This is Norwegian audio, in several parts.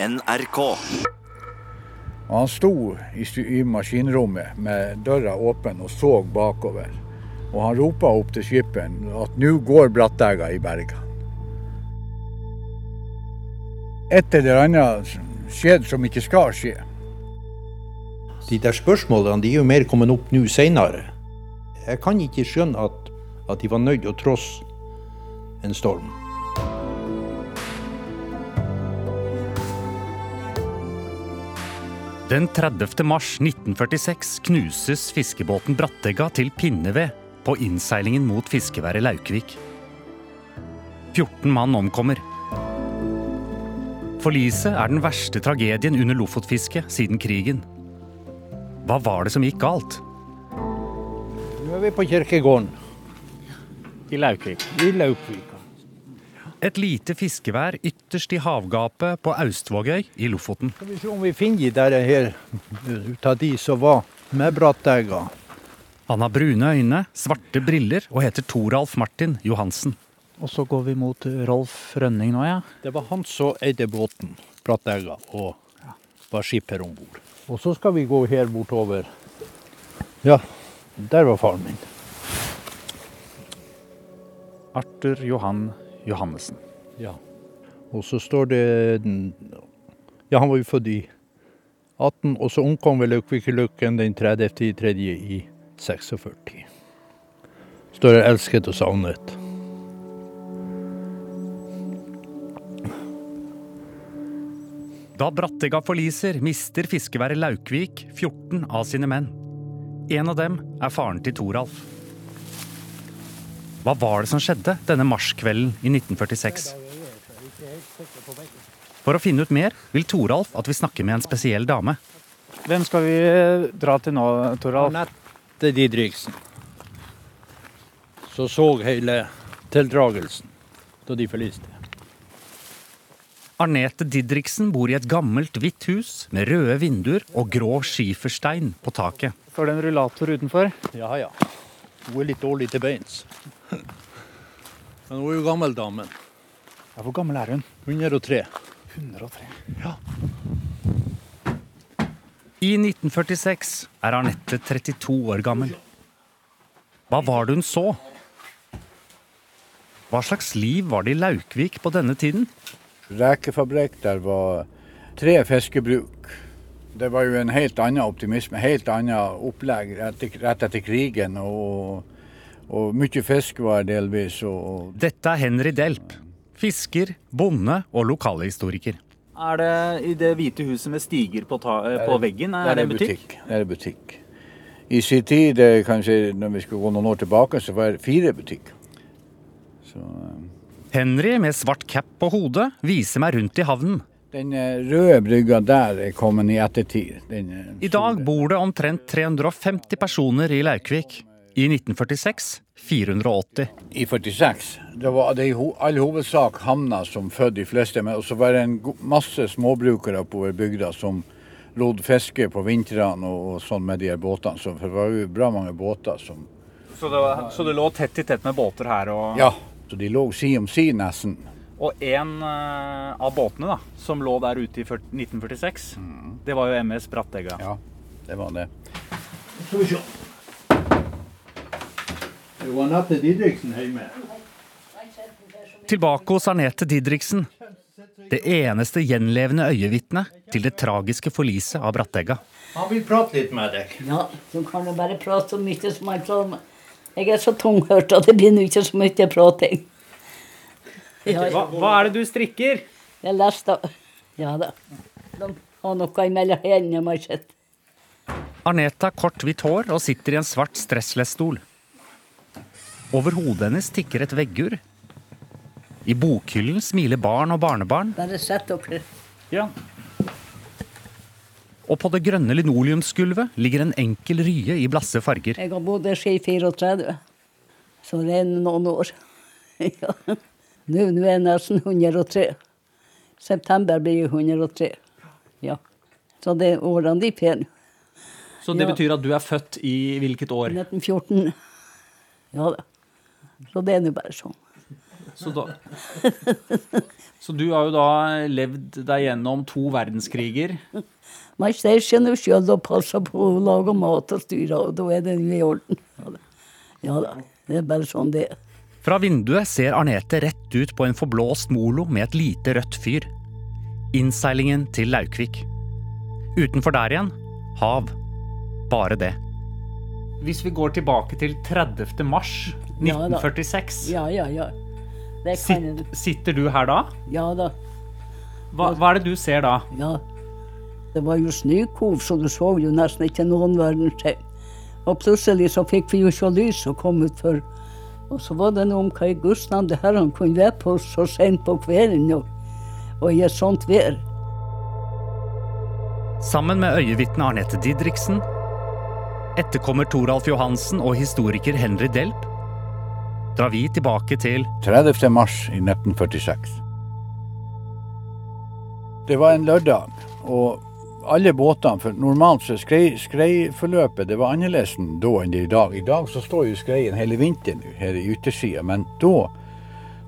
NRK. Han sto i, i maskinrommet med døra åpen og så bakover. Og han ropa opp til skipperen at nå går Brattega i berga. Et eller annet skjedde som ikke skal skje. De der spørsmålene de er jo mer kommet opp nå seinere. Jeg kan ikke skjønne at, at de var nødt å trosse en storm. Den 30. mars 1946 knuses fiskebåten Brattegga til pinneved på innseilingen mot fiskeværet Laukvik. 14 mann omkommer. Forliset er den verste tragedien under lofotfisket siden krigen. Hva var det som gikk galt? Nå er vi på kirkegården I Laukvik. i Laukvika. Et lite fiskevær ytterst i havgapet på Austvågøy i Lofoten. Skal vi se om vi finner de der her ut av de som var med brattegga. Han har brune øyne, svarte briller og heter Toralf Martin Johansen. Og så går vi mot Rolf Rønning nå, ja. Det var han som eide båten, brattegga, og var skipper om bord. Og så skal vi gå her bortover. Ja, der var faren min. Arthur Johan Johannessen. Ja. Og så står det Ja, han var jo født i 18, og så omkom vel Laukvikelukken den 30. i 3. i 46. Står det 'elsket og savnet'. Da Brattega forliser, mister fiskeværet Laukvik 14 av sine menn. En av dem er faren til Toralf. Hva var det som skjedde denne marskvelden i 1946? For å finne ut mer vil Toralf at vi snakker med en spesiell dame. Hvem skal vi dra til nå, Toralf? Anette Didriksen. Så så hele tildragelsen da de forliste. Arnete Didriksen bor i et gammelt, hvitt hus med røde vinduer og grå skiferstein på taket. Står det en rullator utenfor? Ja ja. Hun er litt dårlig til beins. Men hun er jo gammel damen. Ja, Hvor gammel er hun? 103. 103. Ja. I 1946 er Arnette 32 år gammel. Hva var det hun så? Hva slags liv var det i Laukvik på denne tiden? Rekefabrikk, der var tre fiskebruk. Det var jo en helt annen optimisme, helt annet opplegg rett, etter krigen. Og, og mye fisk var delvis. Og, Dette er Henry Delp. Fisker, bonde og lokalhistoriker. Er det i det hvite huset med stiger på, ta på er, veggen? Er det en butikk? Det er butikk. I sin tid, er kanskje når vi skal gå noen år tilbake, så var det fire butikker. Så, eh, Henry med svart cap på hodet viser meg rundt i havnen. Den eh, røde brygga der er kommet i ettertid. Den, eh, I dag bor det omtrent 350 personer i Laukvik. I 1946 480. I 46. Det var det i ho all hovedsak havna som fødte de fleste, men så var det en masse småbrukere oppover bygda som lot fiske på vintrene og, og sånn med de her båtene. Så det var jo bra mange båter som Så det, var, så det lå tett i tett med båter her? Og, Ja, så de lå si om si nesten. Og en eh, av båtene da, som lå der ute i 40 1946, det var jo MS Brattegga. Ja, det var det. Skal vi se. Det var Anette Didriksen hjemme. Tilbake hos Arnete Didriksen. Det eneste gjenlevende øyevitnet til det tragiske forliset av Brattegga. Han vil prate litt med deg. Ja, du kan jo bare prate så mye som jeg klarer. Jeg er så tunghørt at det blir ikke så mye prating. Ja, Hva, hva er det du strikker? jeg leste Ja da. De har noe imellom hendene, har jeg sett. Arneta har kort, hvitt hår og sitter i en svart stressless-stol. Over hodet hennes tikker et veggur. I bokhyllen smiler barn og barnebarn, Bare sett dere. Ja. og på det grønne linoleumsgulvet ligger en enkel rye i blasse farger. Jeg har bodd her siden 34, så det er noen år. Ja. Nå, er jeg nesten 103. September blir jeg 103. Ja. Så det er årene de per nå. Så det Ja. betyr at du er født i hvilket år? 1914. Ja da. Så det er nå bare sånn. Så, da, så du har jo da levd deg gjennom to verdenskriger. Man ser seg nå sjøl og passer på å lage mat og styre, og da er det jo i orden. Ja da. Ja da. Det er bare sånn det er. Fra vinduet ser Arnete rett ut på en forblåst molo med et lite rødt fyr. Innseilingen til Laukvik. Utenfor der igjen hav. Bare det. Hvis vi går tilbake til 30. mars 1946, Ja, ja, ja. ja. kan sit, sitter du her da? Ja da. Hva, hva er det du ser da? Ja. Det var jo snøkov, så du så jo nesten ikke noen verdens ting. Og plutselig så fikk vi jo ikke lys og kom utfor. Og så var det noe om hva i Gudsnavn det her han kunne være på så sent på kvelden og, og i et sånt vær. Sammen med øyevitne Arnette Didriksen, etterkommer Toralf Johansen og historiker Henry Delp, drar vi tilbake til 30. mars i 1946. Det var en lørdag, og alle båtene For normalt så skrei, skreiforløpet det var annerledes da enn det er i dag. I dag så står jo skreien hele vinteren her i yttersida, men da,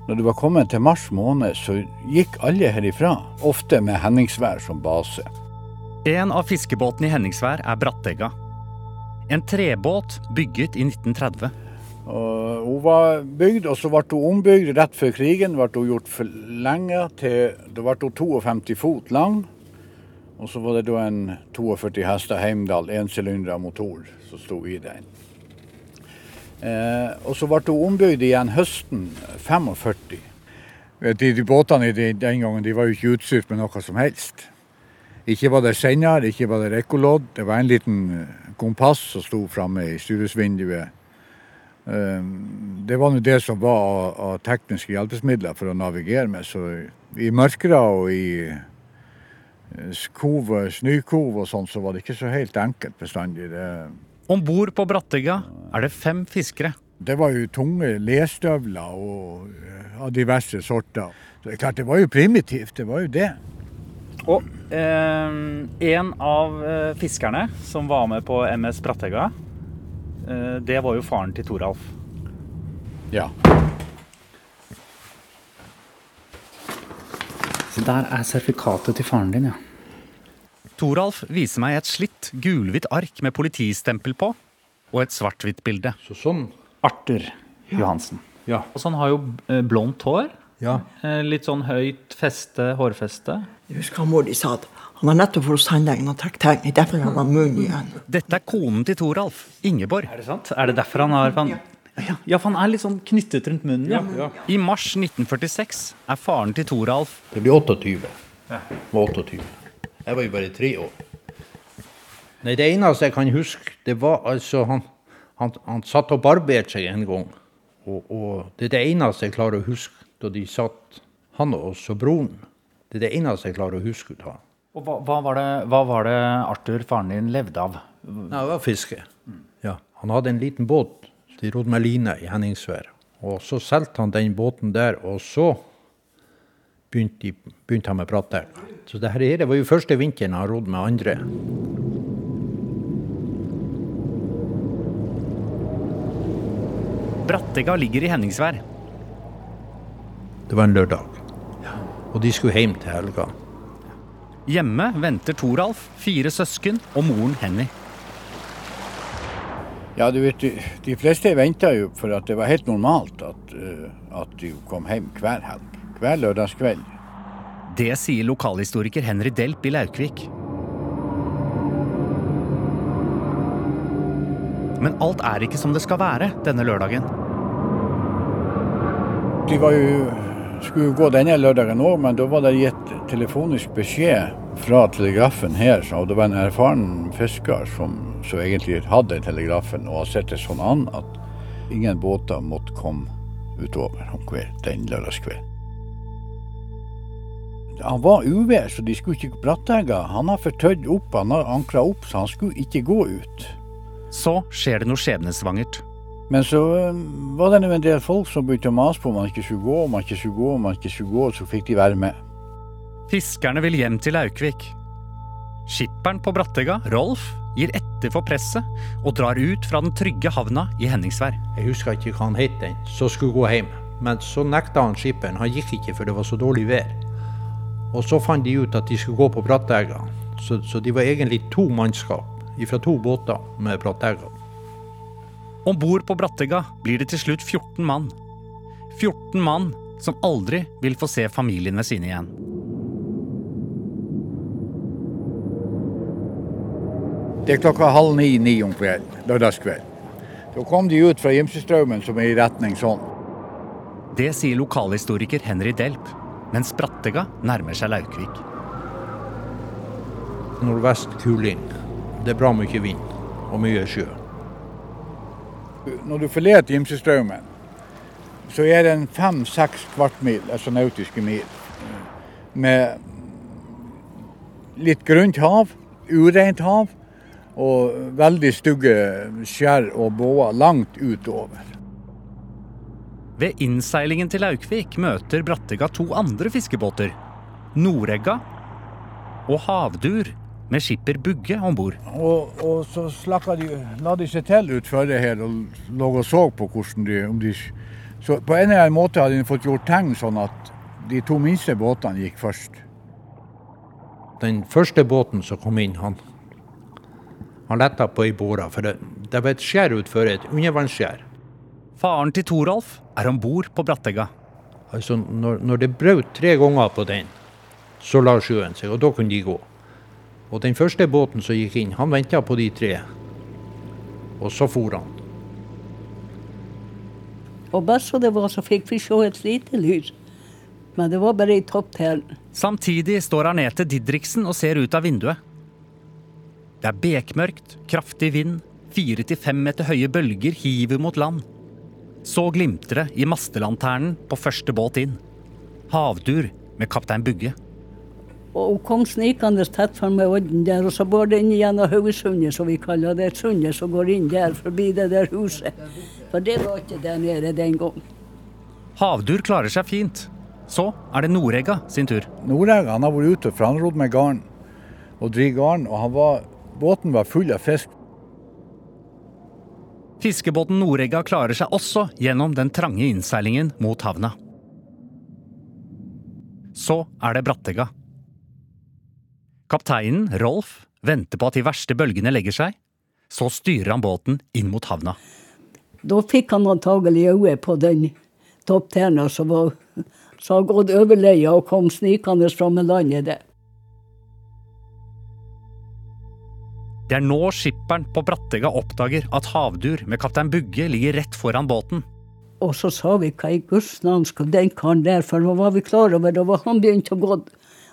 når det var kommet til mars måned, så gikk alle herifra. Ofte med Henningsvær som base. En av fiskebåtene i Henningsvær er Brattegga. En trebåt bygget i 1930. Og hun var bygd, og så ble hun ombygd rett før krigen. ble hun gjort for lenge til Da ble hun 52 fot lang. Og så var det da en 42 hester Heimdal ensylindra motor som sto i den. Eh, og så ble hun ombygd igjen høsten 45. De, De båtene de- den gangen de var jo ikke utstyrt med noe som helst. Ikke var det sender, ikke var det ekkolodd. Det var en liten eh, kompass som sto framme i styresvinduet. Eh, Det var det som var av, av tekniske hjelpemidler for å navigere med. Så i mørkere og i eh, skov, og sånn, så var det ikke så helt enkelt bestandig. Det, Om bord på Brattegga er det fem fiskere. det var jo tunge lestøvler og eh, av diverse sorter. Så det er klart, det var jo primitivt, det var jo det. Og eh, en av eh, fiskerne som var med på MS Brattegga, eh, det var jo faren til Toralf. Ja. Så der er sertifikatet til faren din, ja. Toralf viser meg et slitt gulhvitt ark med politistempel på, og et svart-hvitt bilde. Så sånn. Arthur Johansen. Ja. Og så han har jo eh, blondt hår. Ja. Eh, litt sånn høyt feste, hårfeste. Jeg husker mor de sa at han har nettopp fått hos tannlegen og trukket tegn. Derfor har han munn igjen. Dette er konen til Toralf, Ingeborg. Er det sant? Er det derfor han har han, ja. ja, for han er litt sånn knyttet rundt munnen. Ja. I mars 1946 er faren til Toralf Det blir 28. Var 28. Jeg var jo bare tre år. Nei, det eneste jeg kan huske, det var altså Han, han, han satt og barberte seg en gang. Og, og det er det eneste jeg klarer å huske da de satt, han og oss og broren. Det er det eneste jeg klarer å huske ut av han. Og hva, hva, var det, hva var det Arthur, faren din, levde av? Nei, det var fiske. Ja. Han hadde en liten båt. De rodde med line i Henningsvær. Og så solgte han den båten der, og så begynte, de, begynte han med brattdekk. Så det her var jo første vinteren han rodde med andre. Brattega ligger i Henningsvær. Det var en lørdag. Og de skulle hjem til helga. Hjemme venter Toralf, fire søsken og moren Henny. Ja, du vet, de, fleste venta jo for at det var helt normalt at, eh, at de kom hjem hver helg. Hver lørdagskveld. Det sier lokalhistoriker Henry Delp i Laukvik. Men alt er ikke som det skal være denne lørdagen. De var jo, skulle gå denne lørdagen òg, men da var det gitt telefonisk beskjed fra telegrafen her. Og det var en erfaren fisker som, som egentlig hadde telegrafen og har sett det sånn an at ingen båter måtte komme utover den lørdagskvelden. Han var uvær, så de skulle ikke brattegge. Han har fortøyd opp, han har ankra opp, så han skulle ikke gå ut. Så skjer det noe skjebnesvangert. Men så øh, var det en del folk som begynte å mase på om man ikke skulle gå, om man ikke skulle gå, om man ikke skulle gå, og så fikk de være med. Fiskerne vil hjem til Laukvik. Skipperen på Brattega, Rolf, gir etter for presset og drar ut fra den trygge havna i Henningsvær. Jeg husker ikke hva han het den, så skulle gå hjem. Men så nekta han skipperen. Han gikk ikke, for det var så dårlig vær. Og så fant de ut at de skulle gå på Brattega. Så, så de var egentlig to mannskap fra to båter med Brattega. Om bord på Brattega blir det til slutt 14 mann. 14 mann som aldri vil få se familiene sine igjen. Det er klokka halv ni-ni om kvelden, lørdagskveld. Da kom de ut fra Gimsestraumen som er i retning sånn. Det sier lokalhistoriker Henry Delp, mens Brattega nærmer seg Laukvik. Nordvest kuling. Det er bra mye vind og mye sjø. Når du forlater Gimsestraumen, så er det en fem-seks kvartmil, altså nautiske mil, med litt grunt hav, ureint hav, og veldig stygge skjær og båer langt utover. Ved innseilingen til Laukvik møter Brattega to andre fiskebåter. Noregga og Havdur med skipper Bugge om bord. Og, og, så slakka de, la de seg til utfor det her og lå og så på hvordan de, om de Så på en eller annen måte hadde de fått gjort tegn sånn at de to minste båtene gikk først. Den første båten som kom inn, han, han letta på ei båre. For det, det var et skjær utfor, et undervannsskjær. Faren til Toralf er om bord på Brattega. Altså, når, når det brøt tre ganger på den, så la sjøen seg, og da kunne de gå. Og den første båten som gikk inn, han venta på de tre. Og så for han. Og best som det var, så fikk vi se et lite lys. Men det var bare i topptelen. Samtidig står Arnete Didriksen og ser ut av vinduet. Det er bekmørkt, kraftig vind, fire til fem meter høye bølger hiver mot land. Så glimter det i mastelanternen på første båt inn. Havdur med kaptein Bugge. Og hun kom snikende tett for med odden der, og så går det inn gjennom Haugesundet, som vi kaller det. Sundet som går inn der, forbi det der huset. For det var ikke der nede den gang. Havdur klarer seg fint. Så er det Noregga sin tur. Noregga han har vært ute, for han rodde med garn og driver garn. Og han var, båten var full av fisk. Fiskebåten Noregga klarer seg også gjennom den trange innseilingen mot havna. Så er det Brattega. Kapteinen, Rolf, venter på at de verste bølgene legger seg. Så styrer han båten inn mot havna. Da fikk han antagelig øye på den toppterna som var så har gått over leia og kom snikende fra med landet der. Det er nå skipperen på Brattega oppdager at havdur med kaptein Bugge ligger rett foran båten. Og så sa vi hva i Guds navn skal den karen der, for nå var vi klar over det. og han begynte å gå,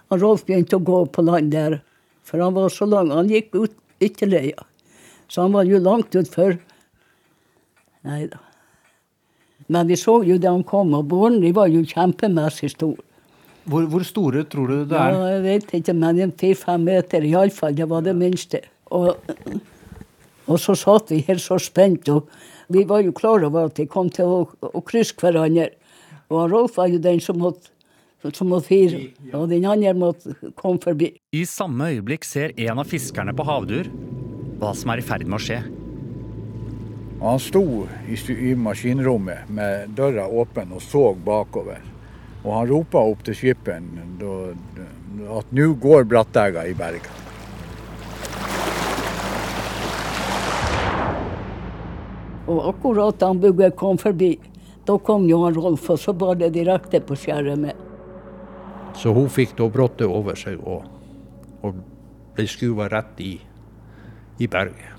han Rolf begynte å gå på land der. For han var så lang, han gikk ut ytterleia. Så han var jo langt utfor. Nei da. Men vi så jo da han kom, og båren de var jo kjempemessig stor. Hvor, hvor, store tror du det er? Ja, jeg vet ikke, men fire-fem meter iallfall. Det var det minste. Og, og, så satt vi her så spent, og vi var jo klar over at de kom til å, å krysse hverandre. Og Rolf var jo den som måtte, som måtte fire, og den andre måtte komme forbi. I samme øyeblikk ser en av fiskerne på havdur hva som er i ferd med å skje. Han sto i, i maskinrommet med døra åpen og så bakover. Og han ropa opp til skipperen at nå går Brattega i berga. Og akkurat da han Bugge kom forbi, da kom jo han Rolf, og så var det direkte på skjæret med. Så hun fikk da brottet over seg og, og ble skuva rett i, i berget.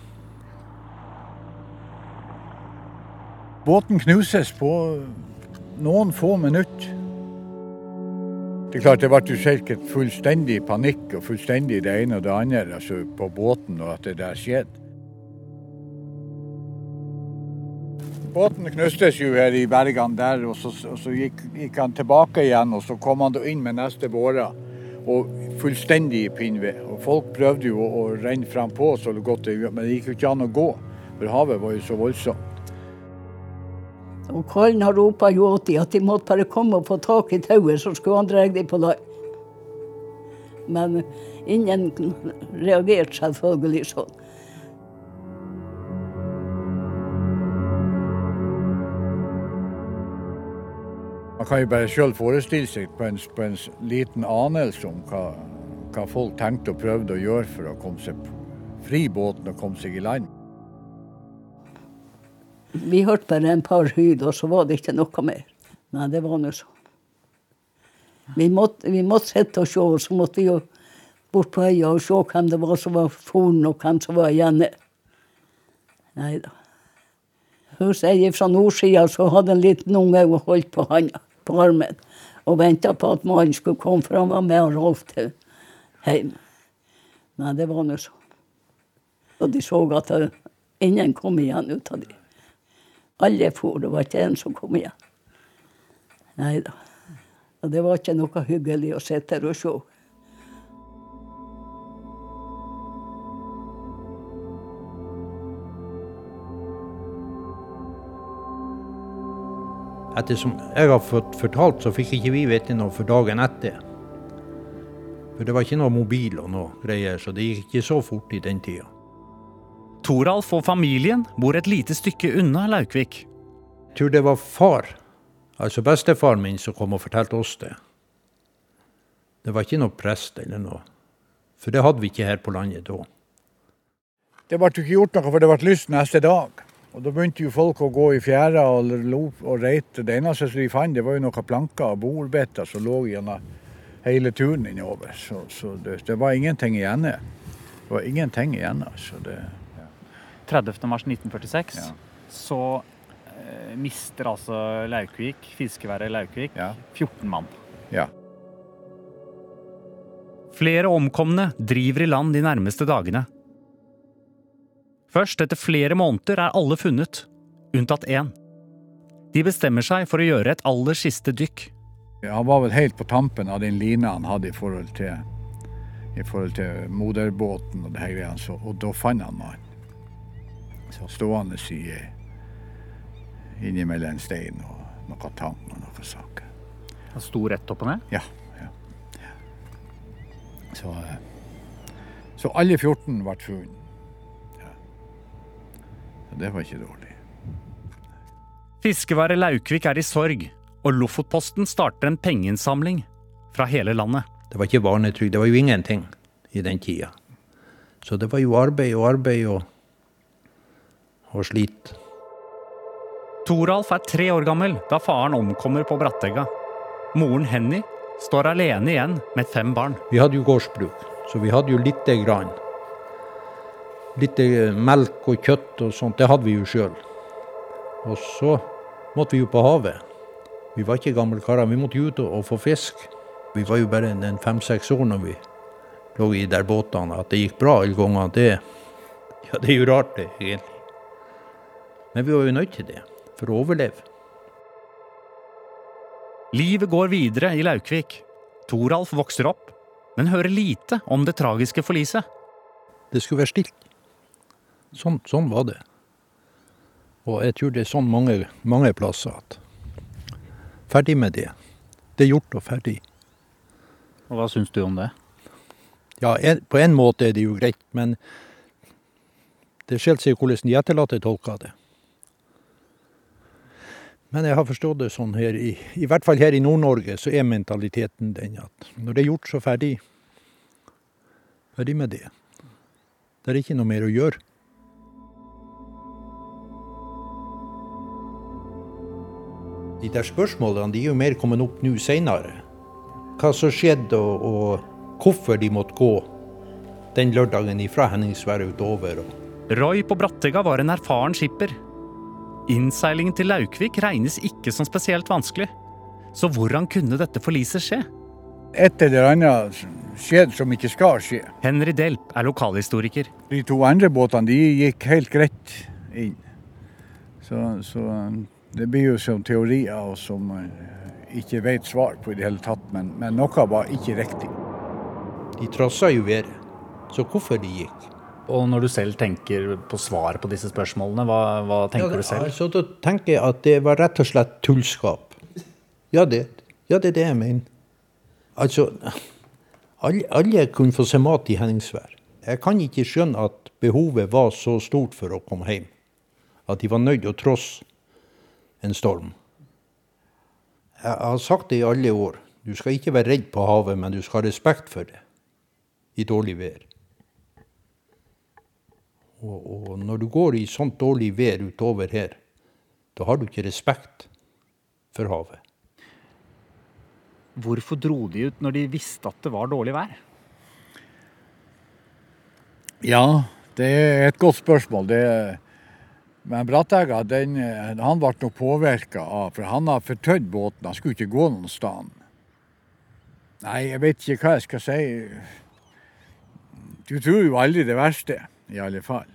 Båten knuses på noen få minutter. Det er klart det ble sikkert fullstendig panikk og fullstendig det ene og det andre altså på båten, og at det der skjedde. Båten knustes jo her i bergene der, og så, og så gikk, gikk, han tilbake igjen. Og så kom han inn med neste båre, og fullstendig i pinnved. Og folk prøvde jo å, å renne frem på så godt det men det gikk jo ikke an å gå. For havet var jo så voldsomt. Og Kallen har ropa jo åt dem at de måtte bare komme og få tak i tauet, så skulle han dra dem på land. Men ingen reagerte selvfølgelig sånn. Man kan jo bare sjøl forestille seg på en, på en liten anelse om hva, hva folk tenkte og prøvde å gjøre for å komme seg fri båten og komme seg i land. Vi hørte bare en par hyd, og så var det ikke noe mer. Nei, det var nå sånn. Vi måtte, måtte sitte og se, og så måtte vi jo bort på øya og se hvem det var som var foren, og hvem som var igjen. Nei da. Hun sier fra nordsida så hadde en liten unge holdt på handa, på armen, og venta på at mannen skulle komme, for han var med og Rolf til hjem. Men det var nå så. Og de så at ingen kom igjen ut av de. Alle for, det var ikke en som kom igjen. Nei da. Og det var ikke noe hyggelig å sitte der og se. Ettersom jeg har fått fortalt, så fikk ikke vi vite noe for dagen etter. For det var ikke noe mobil og noe greier, så det gikk ikke så fort i den tida. Toralf og familien bor et lite stykke unna Laukvik. Jeg tror det var far, altså bestefaren min, som kom og fortalte oss det. Det var ikke noe prest eller noe, for det hadde vi ikke her på landet da. Det ble ikke gjort noe, for det ble lyst neste dag. Og Da begynte jo folk å gå i fjæra og, lop og reite. Det eneste som de fant, det var jo noen planker og bordbetter som lå gjennom hele turen innover. Så, så det, det, var ingenting igjen. Det var ingenting igjen. altså. Det, 30. mars 1946 Ja. så eh, mister altså Laukvik, fiskeværet Laukvik, Ja. 14 mann. ja. Flere omkomne driver i land de nærmeste dagene. Først etter flere måneder er alle funnet, unntatt én. De bestemmer seg for å gjøre et aller siste dykk. Han var vel helt på tampen av den lina han hadde i forhold til, i forhold til moderbåten og det her greia, så- og da fant han mannen. Så stående i, innimellom en stein og noe tang og noe saker. Han sto rett opp og ned. Ja. ja. Så, eh, så alle 14 ble funnet. Det var ikke dårlig. Fiskeværet Laukvik er i sorg, og Lofotposten starter en pengeinnsamling fra hele landet. Det var ikke barnetrygd, det var jo ingenting i den tida. Så det var jo arbeid og arbeid og, og slit. Toralf er tre år gammel da faren omkommer på Brattegga. Moren Henny står alene igjen med fem barn. Vi hadde jo gårdsbruk, så vi hadde jo lite grann. Litt eh, melk og kjøtt og sånt, det hadde vi jo sjøl. Og så måtte vi jo på havet. Vi var ikke gamle karer, vi måtte ut og, få fisk. Vi var jo bare en- en fem-seks år når vi lå i der båtene. At det gikk bra alle gangene, det, ja, det er jo rart, det, egentlig. Men vi var jo nødt til det, for å overleve. Livet går videre i Laukvik. Toralf vokser opp, men hører lite om det tragiske forliset. Det skulle være stilt. Sånn, sånn var det. Og jeg tror det er sånn mange, mange plasser at Ferdig med det. Det er gjort og ferdig. Og hva syns du om det? Ja, en, på en måte er det jo greit, men det skiller seg hvordan de etterlatte tolker det. Men jeg har forstått det sånn her, i, i hvert fall her i Nord-Norge, så er mentaliteten den at når det er gjort, så ferdig. Ferdig med det. Det er ikke noe mer å gjøre. De der spørsmålene de er jo mer kommet opp nå seinere. Hva som skjedde, og, og hvorfor de måtte gå den lørdagen ifra Henningsvær utover. Og Roy på Brattega var en erfaren skipper. Innseilingen til Laukvik regnes ikke som spesielt vanskelig. Så hvordan kunne dette forliset skje? Et eller annet skjedde som ikke skal skje. Henry Delp er lokalhistoriker. De to andre båtene de gikk helt greit inn. Så, så det blir jo som teorier som man ikke vet svar på i det hele tatt, men, men noe var ikke riktig. de trassa jo været. Så hvorfor de gikk? Og når du selv tenker på svar på disse spørsmålene, hva, hva tenker ja, du selv? Altså, da tenker jeg at det var rett og slett tullskap. Ja, det, ja, det er det jeg mener. Altså, alle, alle kunne få se mat i Henningsvær. Jeg kan ikke skjønne at behovet var så stort for å komme hjem. At de var nødt til å trosse en storm. Jeg har sagt det i alle år. Du skal ikke være redd på havet, men du skal ha respekt for det i dårlig vær. Og, og når du går i sånt dårlig vær utover her, da har du ikke respekt for havet. Hvorfor dro de ut når de visste at det var dårlig vær? Ja, det er et godt spørsmål. Det, men Brattegga den, han ble nok påvirka av For han har fortøyd båten. Han skulle ikke gå noen sted. Nei, jeg vet ikke hva jeg skal si. Du tror jo aldri det verste, i alle fall.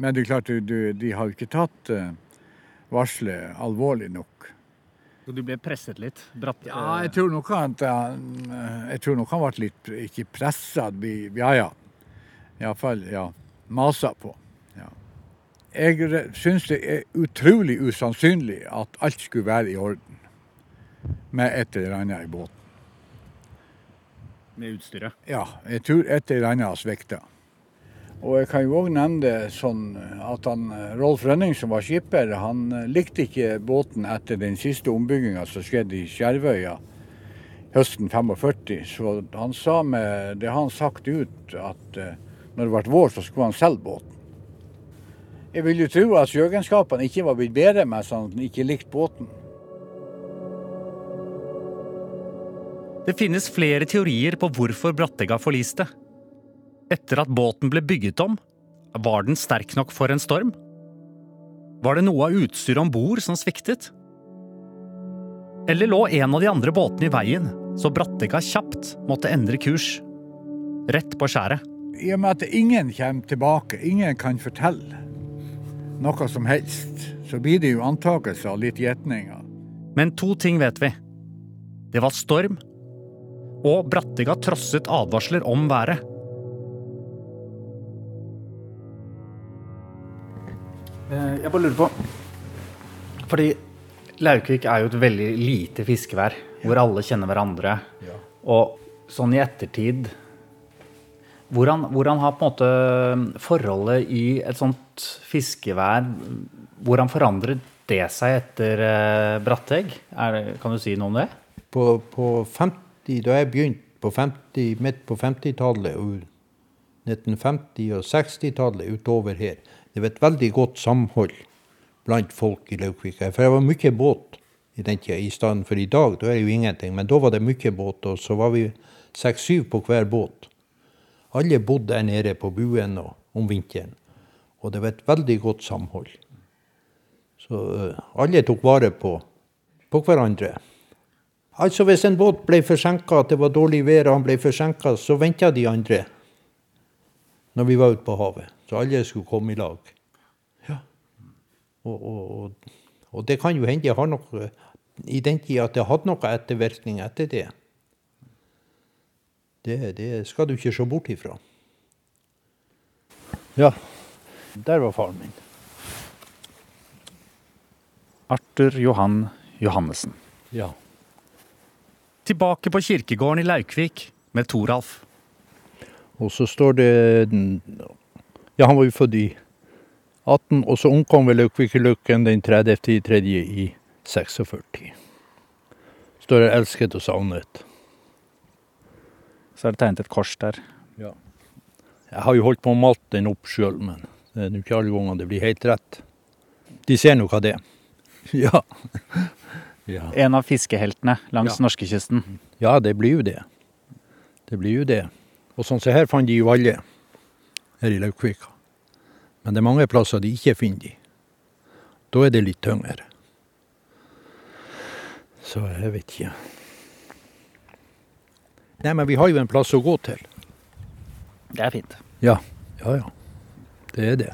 Men det er klart, du, du, de har jo ikke tatt uh, varselet alvorlig nok. Så du ble presset litt? Bratt, Ja, jeg tror nok han, jeg tror nok han ble litt ikke pressa, ja ja. Iallfall ja, masa på. Jeg syns det er utrolig usannsynlig at alt skulle være i orden med et eller annet i båten. Med utstyret? Ja, jeg tror et eller annet har svikta. Og jeg kan jo òg nevne det sånn at han, Rolf Rønning, som var skipper, han likte ikke båten etter den siste ombygginga som skjedde i Skjervøya høsten 45. Så han sa med det han sagt ut, at eh, når det ble vår, så skulle han selge båten. Jeg vil jo tro at sjøegenskapene ikke var blitt bedre mens han ikke likte båten. Det finnes flere teorier på hvorfor Brattega forliste. Etter at båten ble bygget om, var den sterk nok for en storm? Var det noe av utstyret om bord som sviktet? Eller lå en av de andre båtene i veien, så Brattega kjapt måtte endre kurs? Rett på skjæret. I og med at ingen kommer tilbake, ingen kan fortelle noe som helst, så blir det jo antakelser og litt gjetninger. Men to ting vet vi. Det var storm, og Brattega trosset advarsler om været. Eh, Jeg bare lurer på Fordi Laukvik er jo et veldig lite fiskevær, hvor alle kjenner hverandre. Og sånn i ettertid hvordan, hvordan har på en måte forholdet i et sånt fiskevær Hvordan forandret det seg etter eh, Brattegg? Kan du si noe om det? På, på 50, da jeg begynte på 50, midt på 50-tallet, og 1950- og 60-tallet utover her, det var et veldig godt samhold blant folk i Laukvika. For det var mye båt i den tida, i stedet for i dag. Da er det jo ingenting. Men da var det mye båt, og så var vi seks-syv på hver båt. Alle bodde der nede på buen og, om vinteren. Og det var et veldig godt samhold. Så uh, alle tok vare på, på hverandre. Altså Hvis en båt ble forsinka, at det var dårlig vær og han ble forsinka, så venta de andre når vi var ute på havet. Så alle skulle komme i lag. Ja. Og, og, og, det kan jo hende jeg har noe i den tida at det hadde noe ettervirkning etter det. Det. Det skal du ikke se bort ifra. Ja, der var faren min. Arthur Johan Johannessen. Ja. Tilbake på kirkegården i Laukvik med Toralf. Og så står det Ja, han var jo født i 18, og så omkom ved Laukvikelukken den 30. tredje i 46. Står det 'elsket og savnet'. Så er det tegnet et kors der. Jeg har jo holdt på å male den opp sjøl, men det er jo ikke alle ganger det blir helt rett. De ser nå hva det er. Ja. ja. En av fiskeheltene langs Ja. norskekysten. Ja, det blir jo det. Det blir jo det. Og sånn som her fant de jo alle, her i Laukvika. Men det er mange plasser de ikke finner de. Da er det litt tyngre. Så jeg vet ikke. Nei, men vi har jo en plass å gå til. Det er fint. Ja, ja, ja. Det er det.